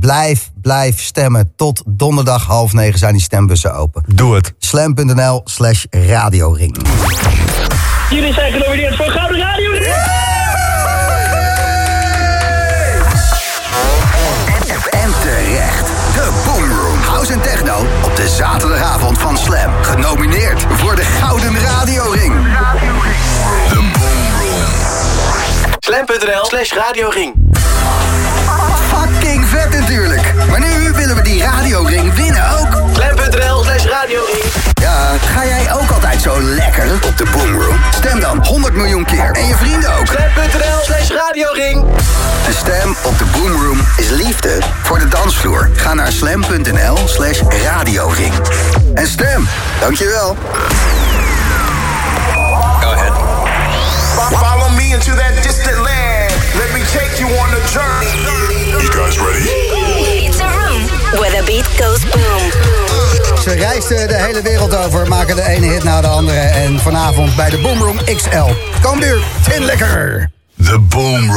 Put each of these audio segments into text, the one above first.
blijf, blijf stemmen. Tot donderdag half negen zijn die stembussen open. Doe het. Slam.nl slash radioring. Jullie zijn genomineerd voor Gouden Radio. En terecht. De Boomroom. House en techno op de zaterdagavond van Slam. Genomineerd voor de Gouden Radioring. De Boomroom. Slam.nl slash radioring. Natuurlijk. Maar nu willen we die radioring winnen ook. Slam.nl slash radioring. Ja, ga jij ook altijd zo lekker op de Boomroom? Stem dan 100 miljoen keer. En je vrienden ook. Slam.nl slash radioring. De stem op de Boomroom is liefde voor de dansvloer. Ga naar slam.nl slash radioring. En stem. Dankjewel. Go ahead. Follow me into that distant land. Let me take you on a journey. You guys ready? The beat goes boom. Ze reisden de hele wereld over, maken de ene hit na de andere. En vanavond bij de Boomroom XL. Kom duur, Tin Lekker. The Boom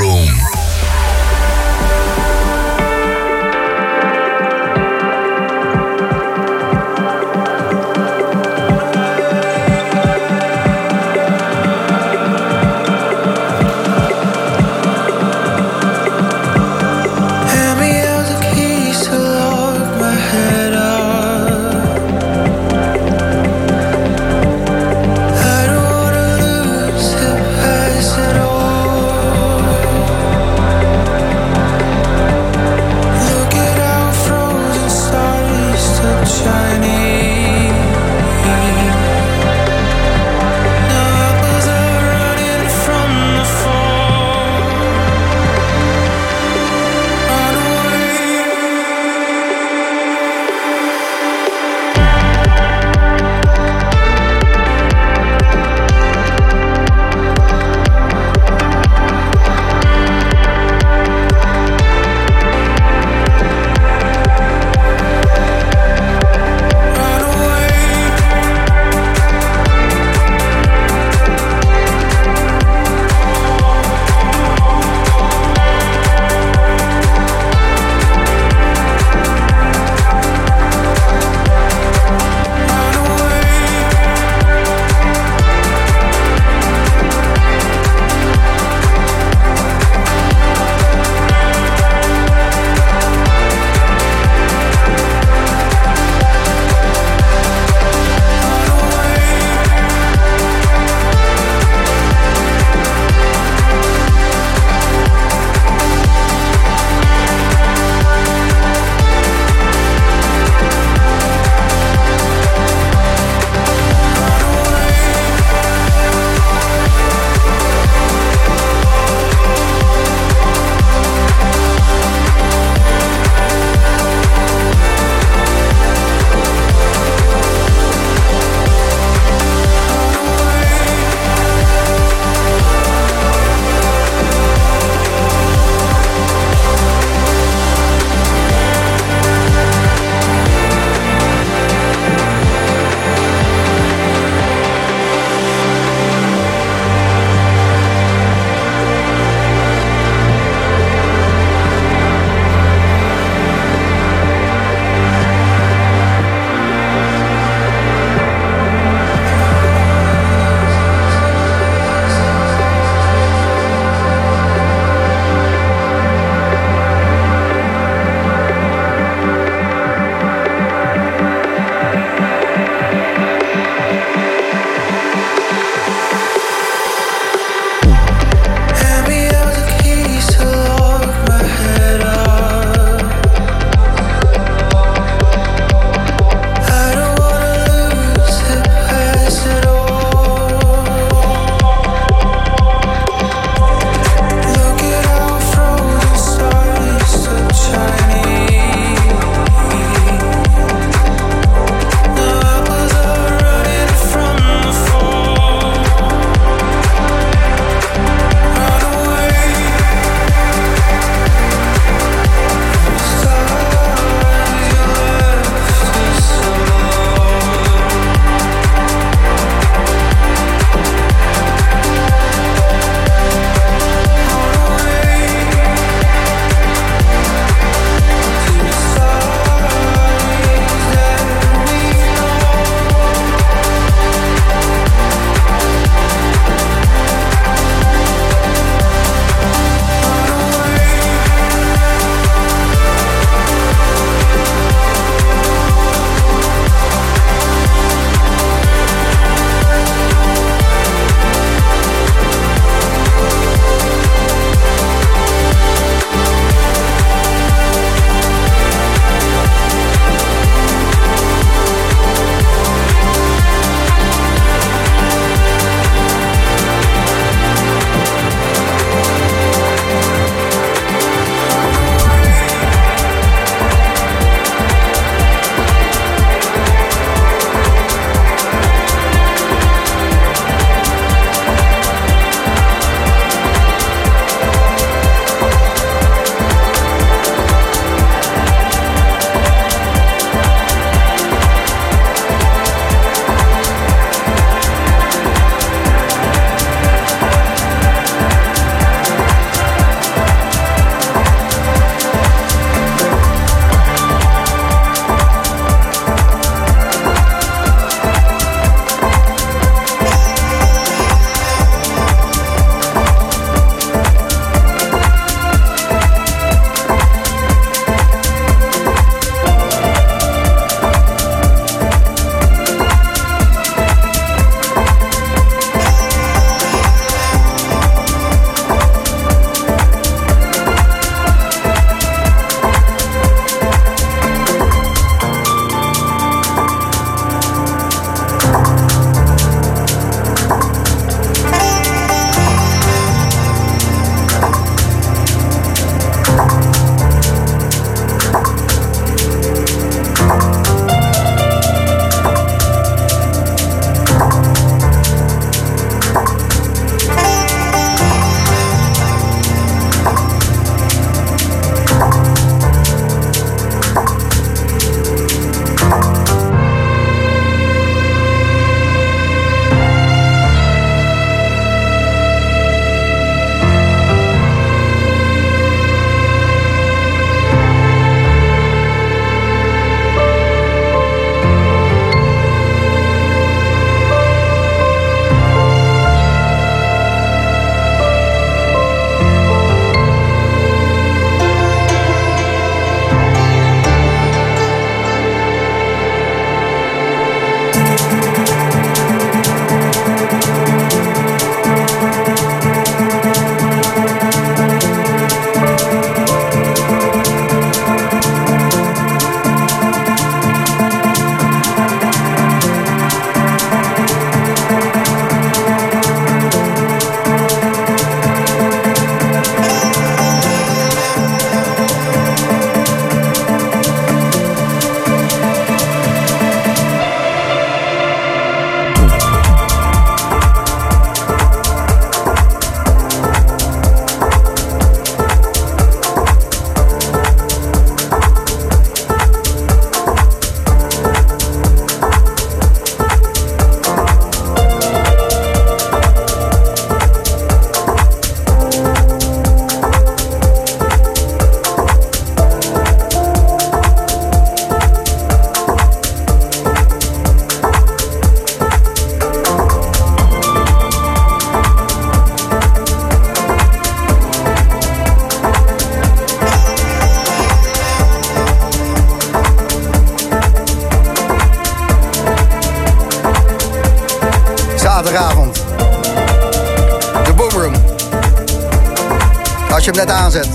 net aanzet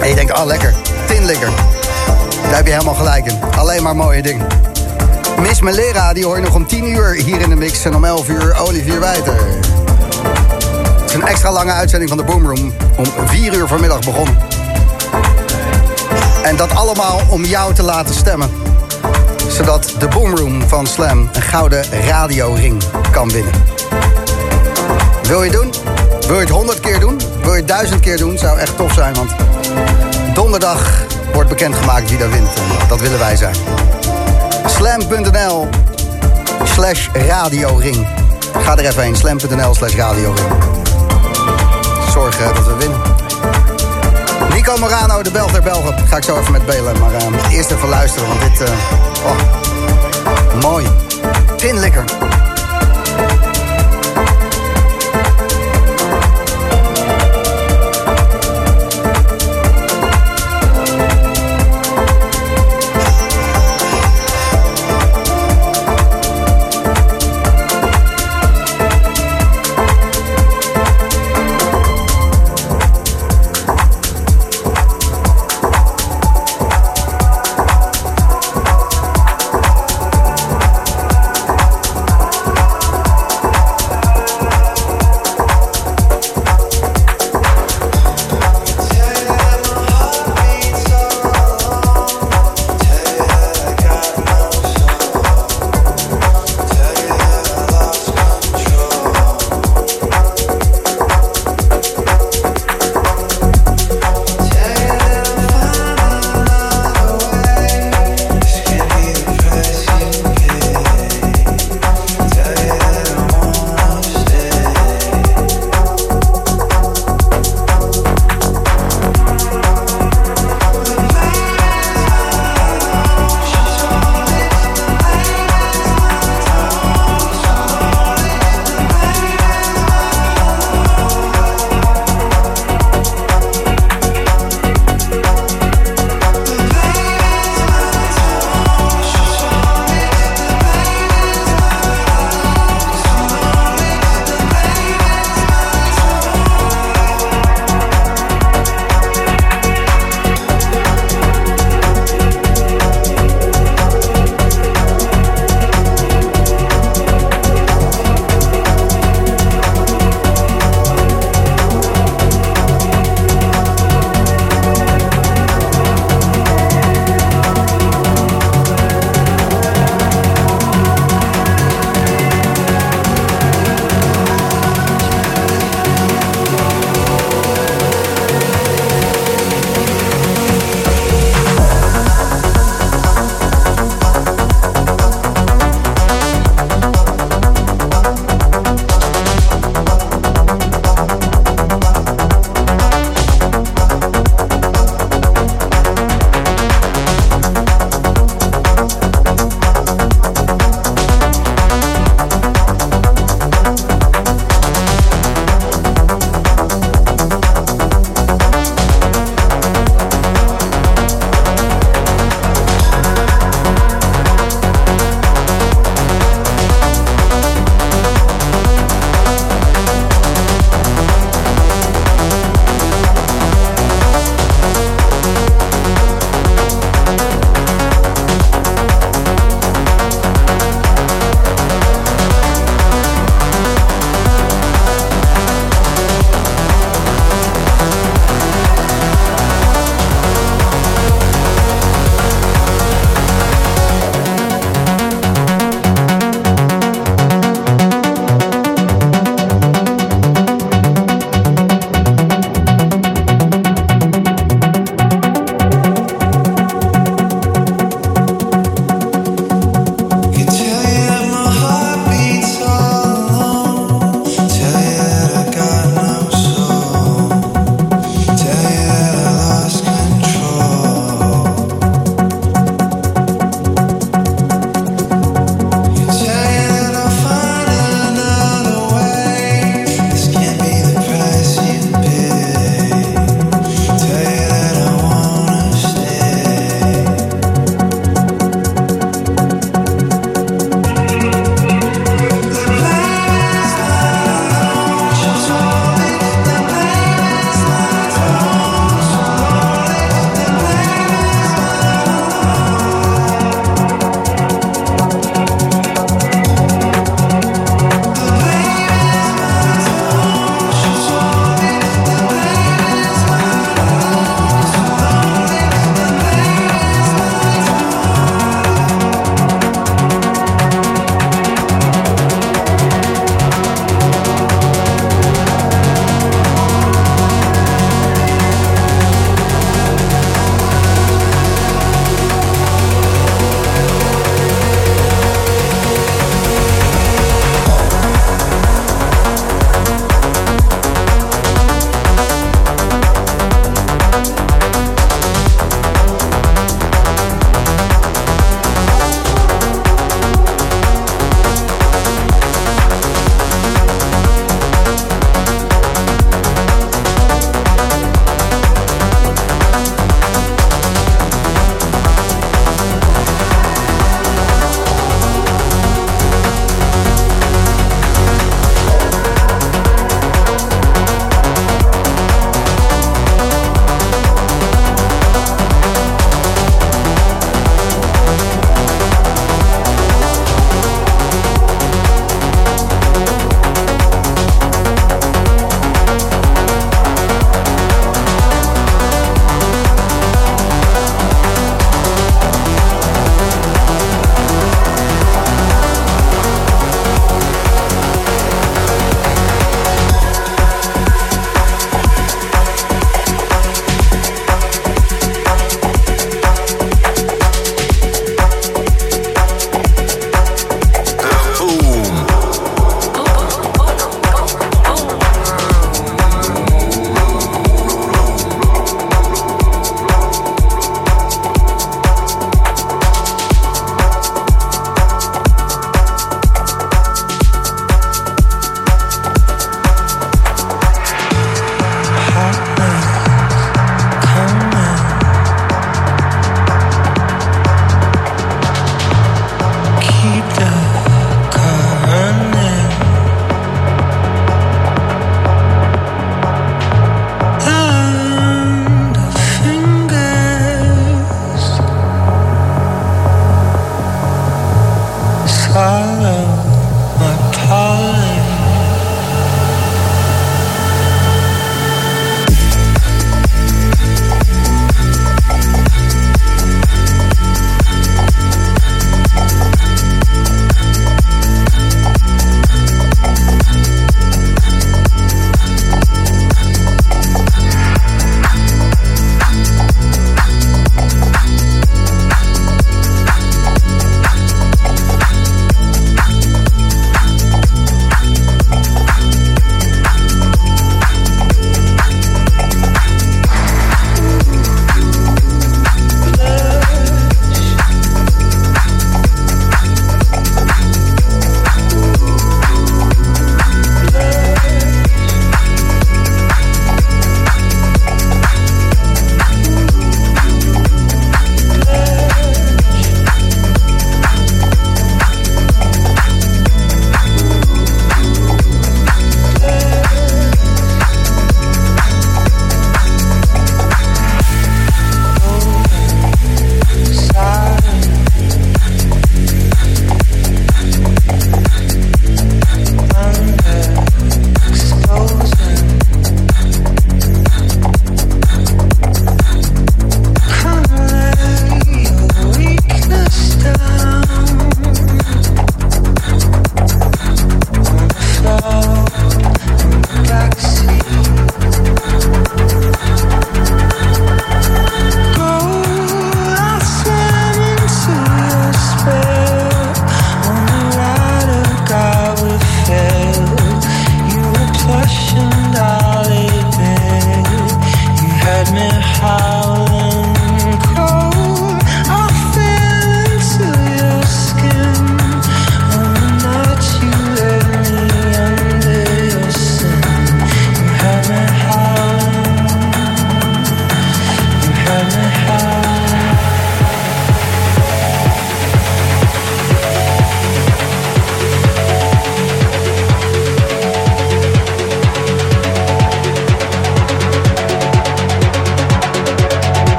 en je denkt, oh lekker, tinlikker. Daar heb je helemaal gelijk in. Alleen maar mooie dingen. Miss Melera, die hoor je nog om 10 uur hier in de mix. En om 11 uur Olivier Wijter. Het is een extra lange uitzending van de Boomroom. Om 4 uur vanmiddag begonnen. En dat allemaal om jou te laten stemmen. Zodat de Boomroom van Slam een gouden radioring kan winnen. Wil je doen? Wil je het 100 keer doen? Wil je het 1000 keer doen? Zou echt tof zijn, want donderdag wordt bekendgemaakt wie daar wint. Dat willen wij zijn. Slam.nl slash radioring. Ga er even heen. Slam.nl slash radioring. Zorg eh, dat we winnen. Nico Morano, de Belg der Belgen. Ga ik zo even met belen. Maar eh, eerst even luisteren, want dit... oh, mooi. Tinlikker. Slam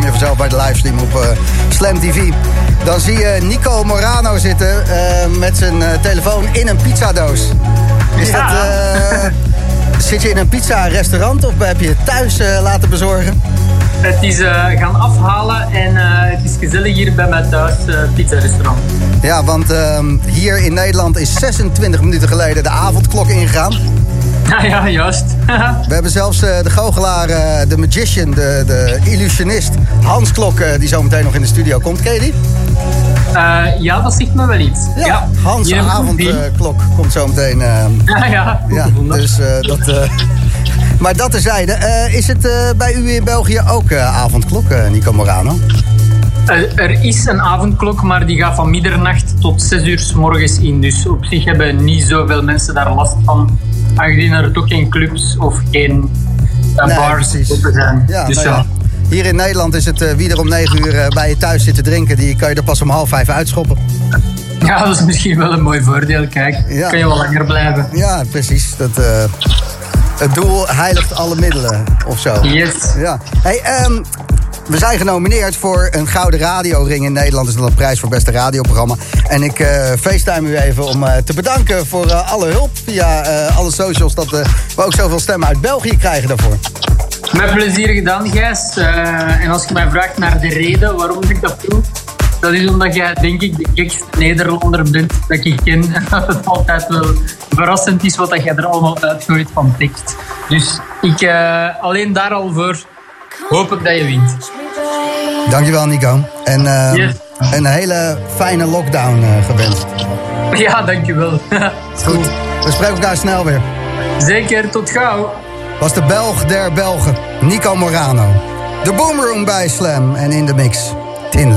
kom je vanzelf bij de livestream op eh, Slam TV. Dan zie je Nico Morano zitten eh, met zijn eh, telefoon in een pizzadoos. Is Ja. dat, zit je in een pizza-restaurant of heb je het thuis laten bezorgen? Het is gaan afhalen en het is gezellig hier bij mij thuis, pizza-restaurant. Ja, want ehm, hier in Nederland is 26 minuten geleden de avondklok ingegaan. Ja, ja, juist. We hebben zelfs eh, de goochelaar, eh, de magician, de, de illusionist Hans Klok, eh, die zo meteen nog in de studio komt. Ken je die? Ja, dat zegt me wel iets. Ja, Hans een team. avondklok komt zo meteen. eh, Ja, ja, ja, dus dat... maar dat terzijde. is het bij u in België ook avondklok, Nico Morano? Er is een avondklok, maar die gaat van middernacht tot 6 uur s morgens in. Dus op zich hebben niet zoveel mensen daar last van. Aangezien er toch geen clubs of geen eh, Nee, bars precies. open zijn. Ja, dus nou ja. ja. Hier in Nederland is het eh, wie er om 9 uur eh, bij je thuis zit te drinken, die kan je er pas om half vijf uitschoppen. ja, dat is misschien wel een mooi voordeel. Kijk, Ja. kan je wel langer blijven. Ja, precies. Dat, eh, het doel heiligt alle middelen, of zo. Yes. Ja. Hey, ehm, we zijn genomineerd voor een Gouden Radioring in Nederland. Dat is dan een prijs voor beste radioprogramma. En ik eh facetime u even om eh, te bedanken voor eh, alle hulp via alle socials. Dat we ook zoveel stemmen uit België krijgen daarvoor. Met plezier gedaan, Gijs. En als je mij vraagt naar de reden waarom ik dat doe, dat is omdat jij, denk ik, de gekste Nederlander bent dat ik ken. En dat het altijd wel verrassend is wat dat jij er allemaal uitgooit van tekst. Dus ik, alleen daar al voor hoop ik dat je wint. Dankjewel, Nico. En ehm, Yes. een hele fijne lockdown eh, gewenst. Ja, dankjewel. Goed. We spreken elkaar snel weer. Zeker, tot gauw. was de Belg der Belgen, Nico Morano. De Boomroom bij Slam en in de mix, Tin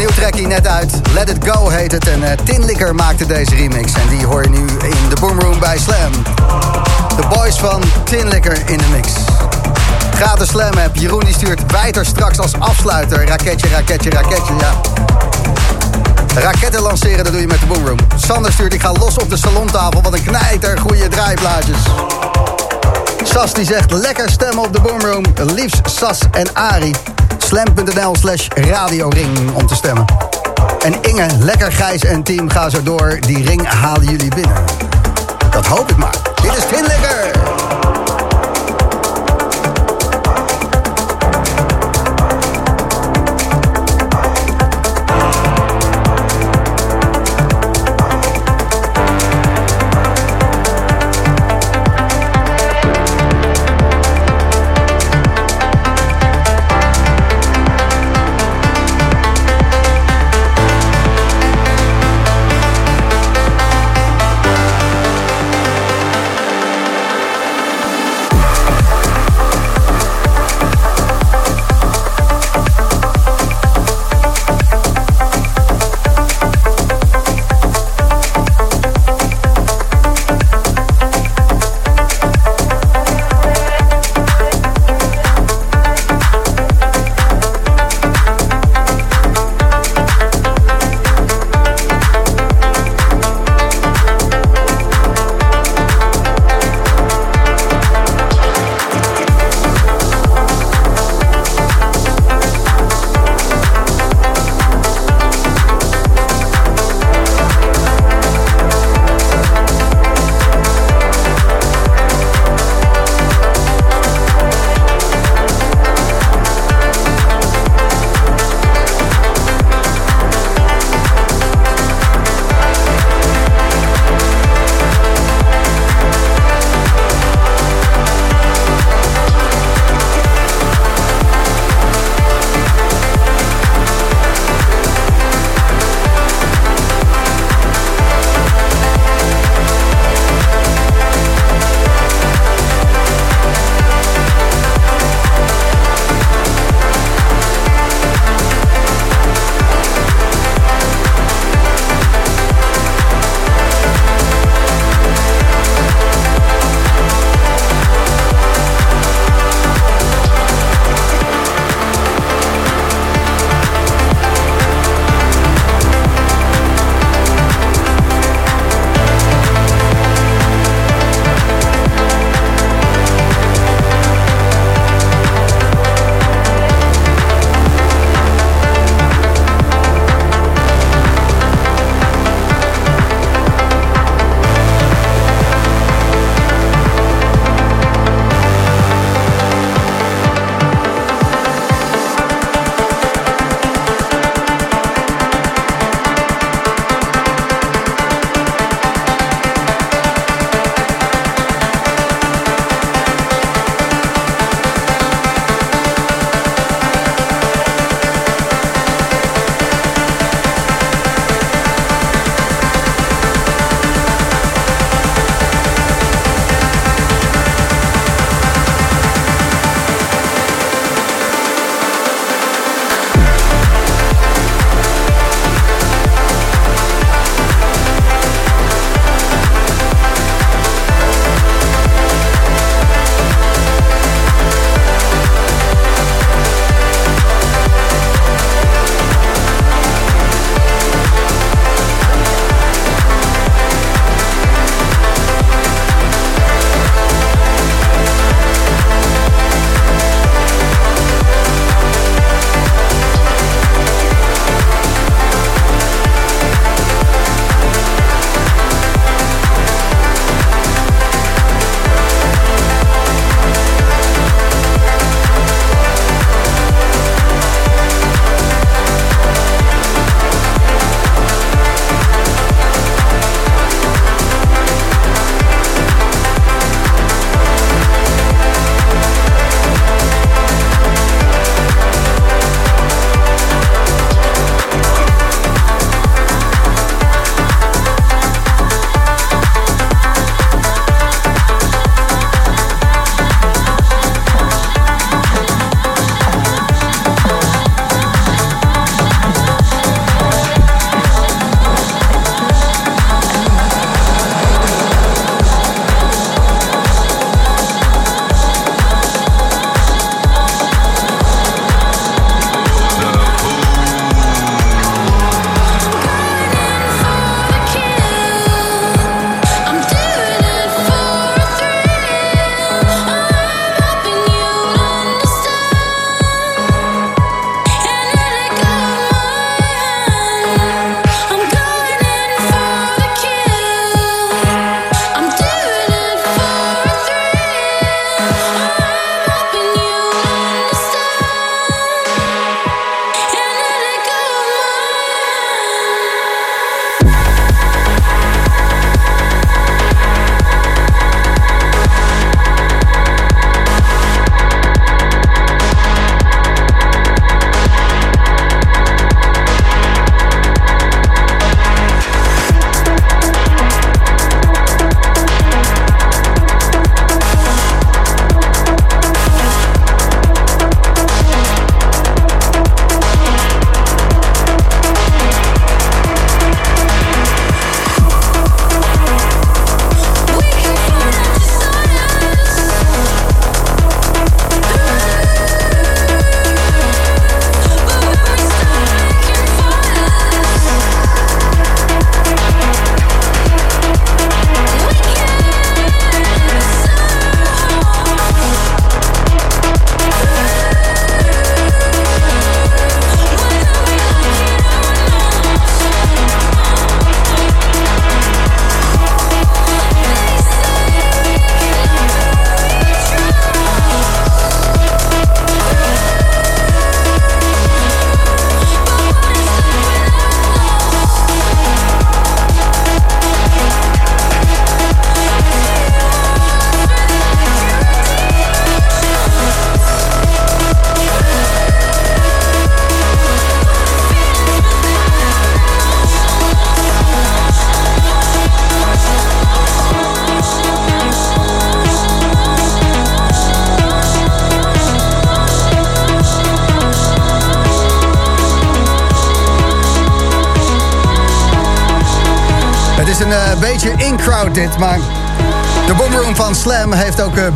trackie net uit. Let It Go heet het. En uh, Tin Licker maakte deze remix. En die hoor je nu in de Boomroom bij Slam. De boys van Tin Licker in de mix. Gratis Slam app. Jeroen die stuurt Wijter straks als afsluiter. Raketje, raketje, raketje, ja. Raketten lanceren, dat doe je met de Boomroom. Sander stuurt, ik ga los op de salontafel. Wat een knijter, goede draaiplaatjes. Sas die zegt, lekker stemmen op de Boomroom. Liefst Sas en Ari. Slam.nl slash radioring om te stemmen. En Inge, lekker Gijs en team, ga zo door. Die ring halen jullie binnen. Dat hoop ik maar. Dit is Tin Lekker.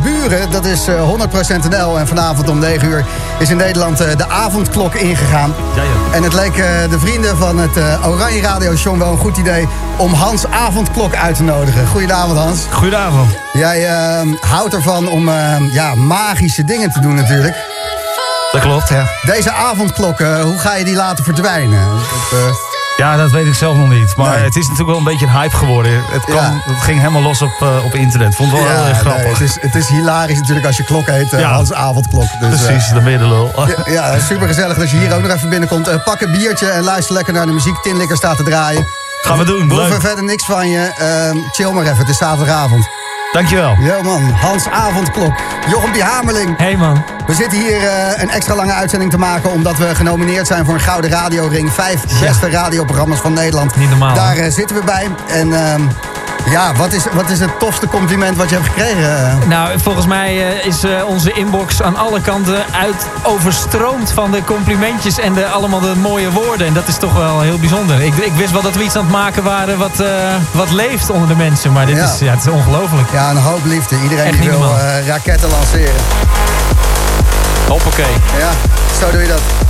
Buren. Dat is eh, 100% NL. En vanavond om 9 uur is in Nederland eh, de avondklok ingegaan. Ja, ja. En het leek eh, de vrienden van het eh, Oranje Radio Show wel een goed idee... om Hans avondklok uit te nodigen. Goedenavond, Hans. Goedenavond. Jij eh, houdt ervan om eh, ja, magische dingen te doen natuurlijk. Dat klopt, ja. Deze avondklok, eh, hoe ga je die laten verdwijnen? Dat, eh, Ja, dat weet ik zelf nog niet. Maar Nee. het is natuurlijk wel een beetje een hype geworden. Het, Ja. het ging helemaal los op, eh, op internet. Vond het wel heel erg nee, grappig. het, is, het is hilarisch natuurlijk als je klok heet, eh, Ja. Hans avondklok. Dus, eh, Precies, dan ben je de lul. Ja, ja, super gezellig dat je hier ook nog even binnenkomt. Eh, pak een biertje en luister lekker naar de muziek. Tinlikker staat te draaien. Gaan we doen, We hoeven verder niks van je. Ehm, chill maar even, het is zaterdagavond. Dankjewel. Ja man, Hans Avondklok. Jochem die Hamerling. Hey man. We zitten hier eh, een extra lange uitzending te maken... omdat we genomineerd zijn voor een Gouden Radioring. Vijf beste radioprogramma's van Nederland. Niet normaal, Daar eh, zitten we bij. En ehm, ja, wat is, wat is het tofste compliment wat je hebt gekregen? Nou, volgens mij eh, is eh, onze inbox aan alle kanten uit overstroomd van de complimentjes en de, allemaal de mooie woorden. En dat is toch wel heel bijzonder. Ik, ik wist wel dat we iets aan het maken waren wat, eh, wat leeft onder de mensen. Maar dit Ja. is, ja, het is ongelooflijk. Ja, een hoop liefde. Iedereen Echt die wil raketten lanceren. Hoppakee. Ja, zo doe je dat.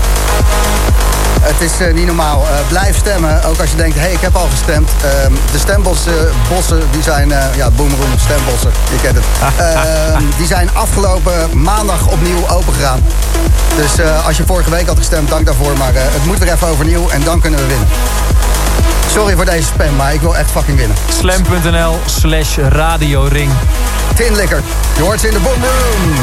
Het is eh, niet normaal. Eh, blijf stemmen, ook als je denkt, hé, hey, ik heb al gestemd. Ehm, de stembossen, bossen, die zijn, eh, ja, boomroom, stembossen, je kent het. Ehm, die zijn afgelopen maandag opnieuw opengegaan. Dus als je vorige week had gestemd, dank daarvoor. Maar het moet weer even overnieuw en dan kunnen we winnen. Sorry voor deze spam, maar ik wil echt fucking winnen. Slam.nl slash radioring. Tinlikker, je hoort ze in de boomroom.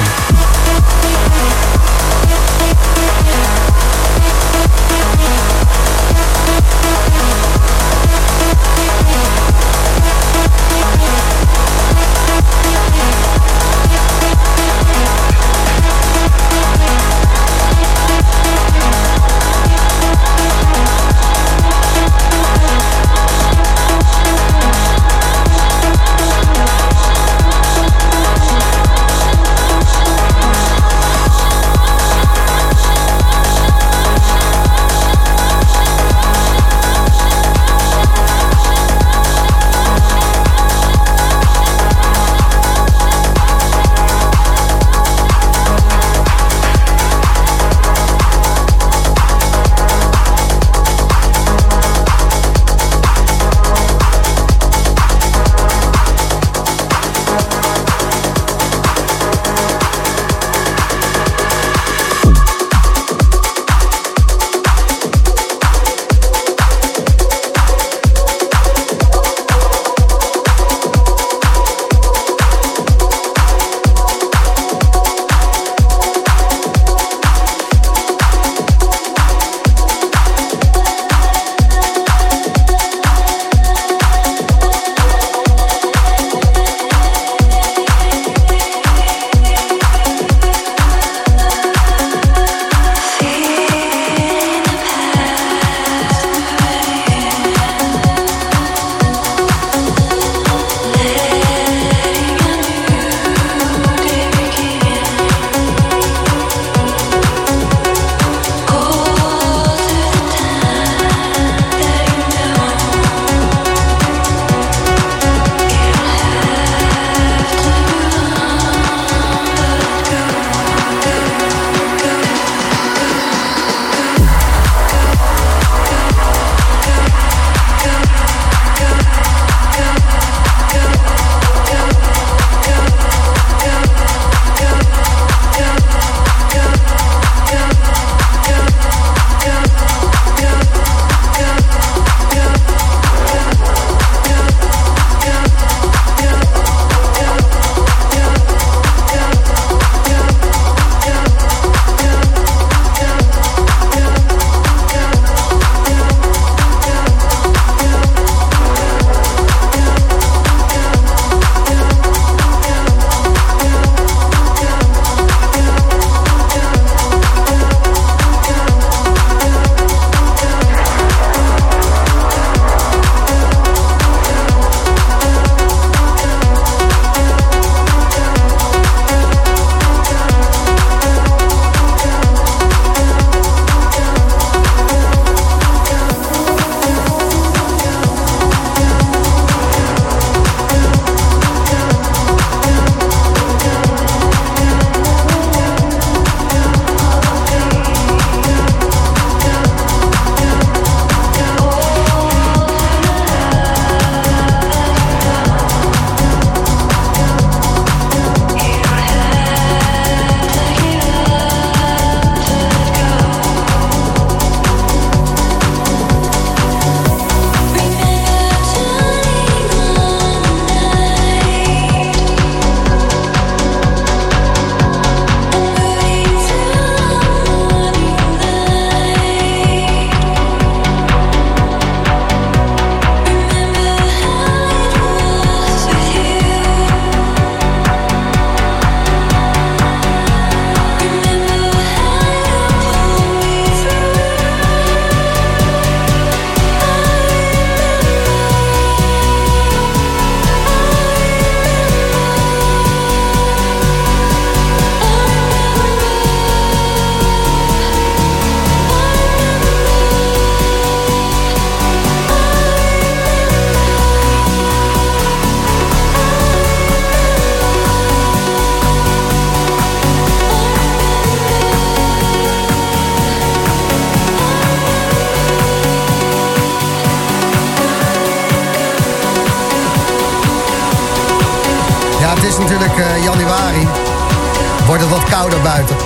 Buiten.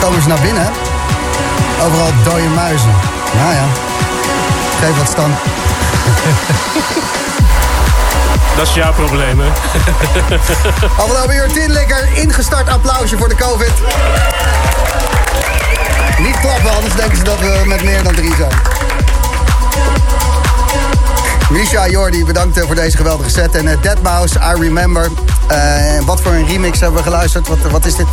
Komen ze naar binnen. Overal dode muizen. Nou ja, geef wat stand. Dat is jouw probleem, hè? Afgelopen uur Tinlikker, ingestart applausje voor de COVID. Niet klappen, anders denken ze dat we met meer dan drie zijn. Misha Jordi, bedankt eh, voor deze geweldige set. En uh, Deadmau5, I Remember. Eh, wat voor een remix hebben we geluisterd? Wat, wat is dit?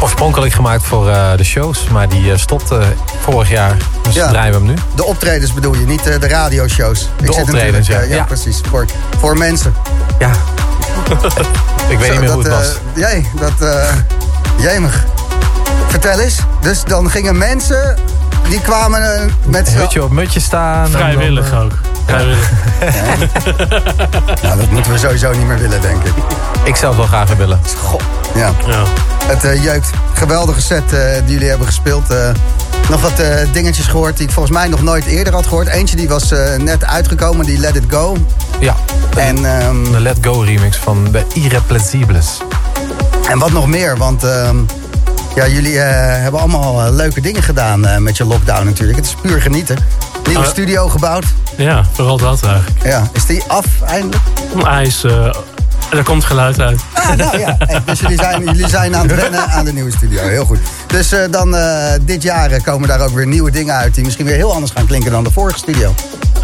Oorspronkelijk gemaakt voor eh, de shows, maar die eh, stopte vorig jaar. Dus Ja. draaien we hem nu. De optredens bedoel je, niet eh, de radioshows. De optredens, natuurlijk, ja. ja. Ja. precies. Voor, voor mensen. Ja. Ik weet Zo, niet meer hoe het was. eh, Jij, dat... eh jemig. Vertel eens. Dus dan gingen mensen... Die kwamen eh, met... z'n- Hutje op mutje staan. en dan, Vrijwillig eh, ook. Vrijwillig. Nou, dat moeten we sowieso niet meer willen, denk ik. Ik zou het wel graag willen. Goh, ja. Ja. Het eh, jeukt. Geweldige set eh, die jullie hebben gespeeld. Eh, nog wat dingetjes gehoord die ik volgens mij nog nooit eerder had gehoord. Eentje die was net uitgekomen, die Let It Go. Ja, En, ehm, de Let Go remix van de Irreplacibles. en wat nog meer, want ehm, ja, jullie hebben allemaal leuke dingen gedaan met je lockdown natuurlijk. Het is puur genieten. Nieuwe Ah. studio gebouwd. ja, vooral dat eigenlijk. Ja, is die af eindelijk? Hij is... er komt geluid uit. Ah, nou ja. Hey, dus jullie zijn, jullie zijn aan het wennen aan de nieuwe studio. Heel goed. Dus eh, dan eh, dit jaar eh, komen daar ook weer nieuwe dingen uit... die misschien weer heel anders gaan klinken dan de vorige studio.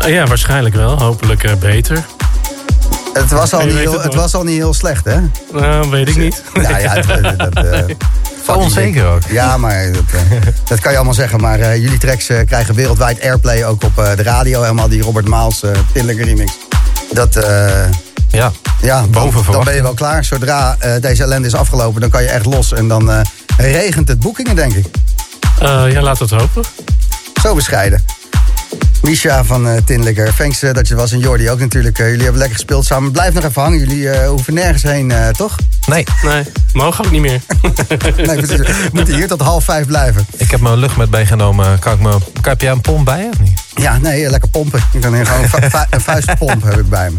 Ja, waarschijnlijk wel. Hopelijk eh, beter. Het was al, niet heel, het was al niet heel slecht, hè? Nou, weet ik niet. Nou ja, het- dat... eh, Zo onzeker ook. Ja, maar dat, dat kan je allemaal zeggen. Maar eh, jullie tracks krijgen wereldwijd airplay ook op eh, de radio. Helemaal die Robert Maals uh, remix. Dat, eh, Ja, ja, dan, Boven dan ben je wel klaar. Zodra eh, deze ellende is afgelopen, dan kan je echt los. En dan eh, regent het boekingen, denk ik. Eh, ja, laat het hopen. Zo bescheiden. Misha van eh Tinlikker, thanks dat je er was. En Jordi ook natuurlijk. Jullie hebben lekker gespeeld samen. Blijf nog even hangen. Jullie eh, hoeven nergens heen, eh, toch? nee. Nee, mogen ook niet meer. Nee. We moeten hier tot half vijf blijven. Ik heb mijn luchtmet meegenomen. Kan ik me, kan, heb jij een pomp bij je of niet? Ja, nee, lekker pompen. Ik kan hier gewoon een vuistpomp heb ik bij me.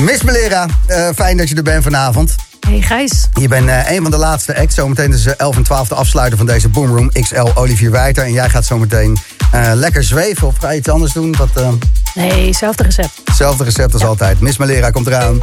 Miss Melera, eh, fijn dat je er bent vanavond. Hey Gijs. Je bent eh, een van de laatste acts. Zometeen is eh, 11 en 12 de afsluiter van deze Boomroom XL Olivier Wijter. En jij gaat zometeen eh, lekker zweven of ga je iets anders doen? Wat, Nee, zelfde recept. hetzelfde recept als altijd. Miss Melera komt eraan.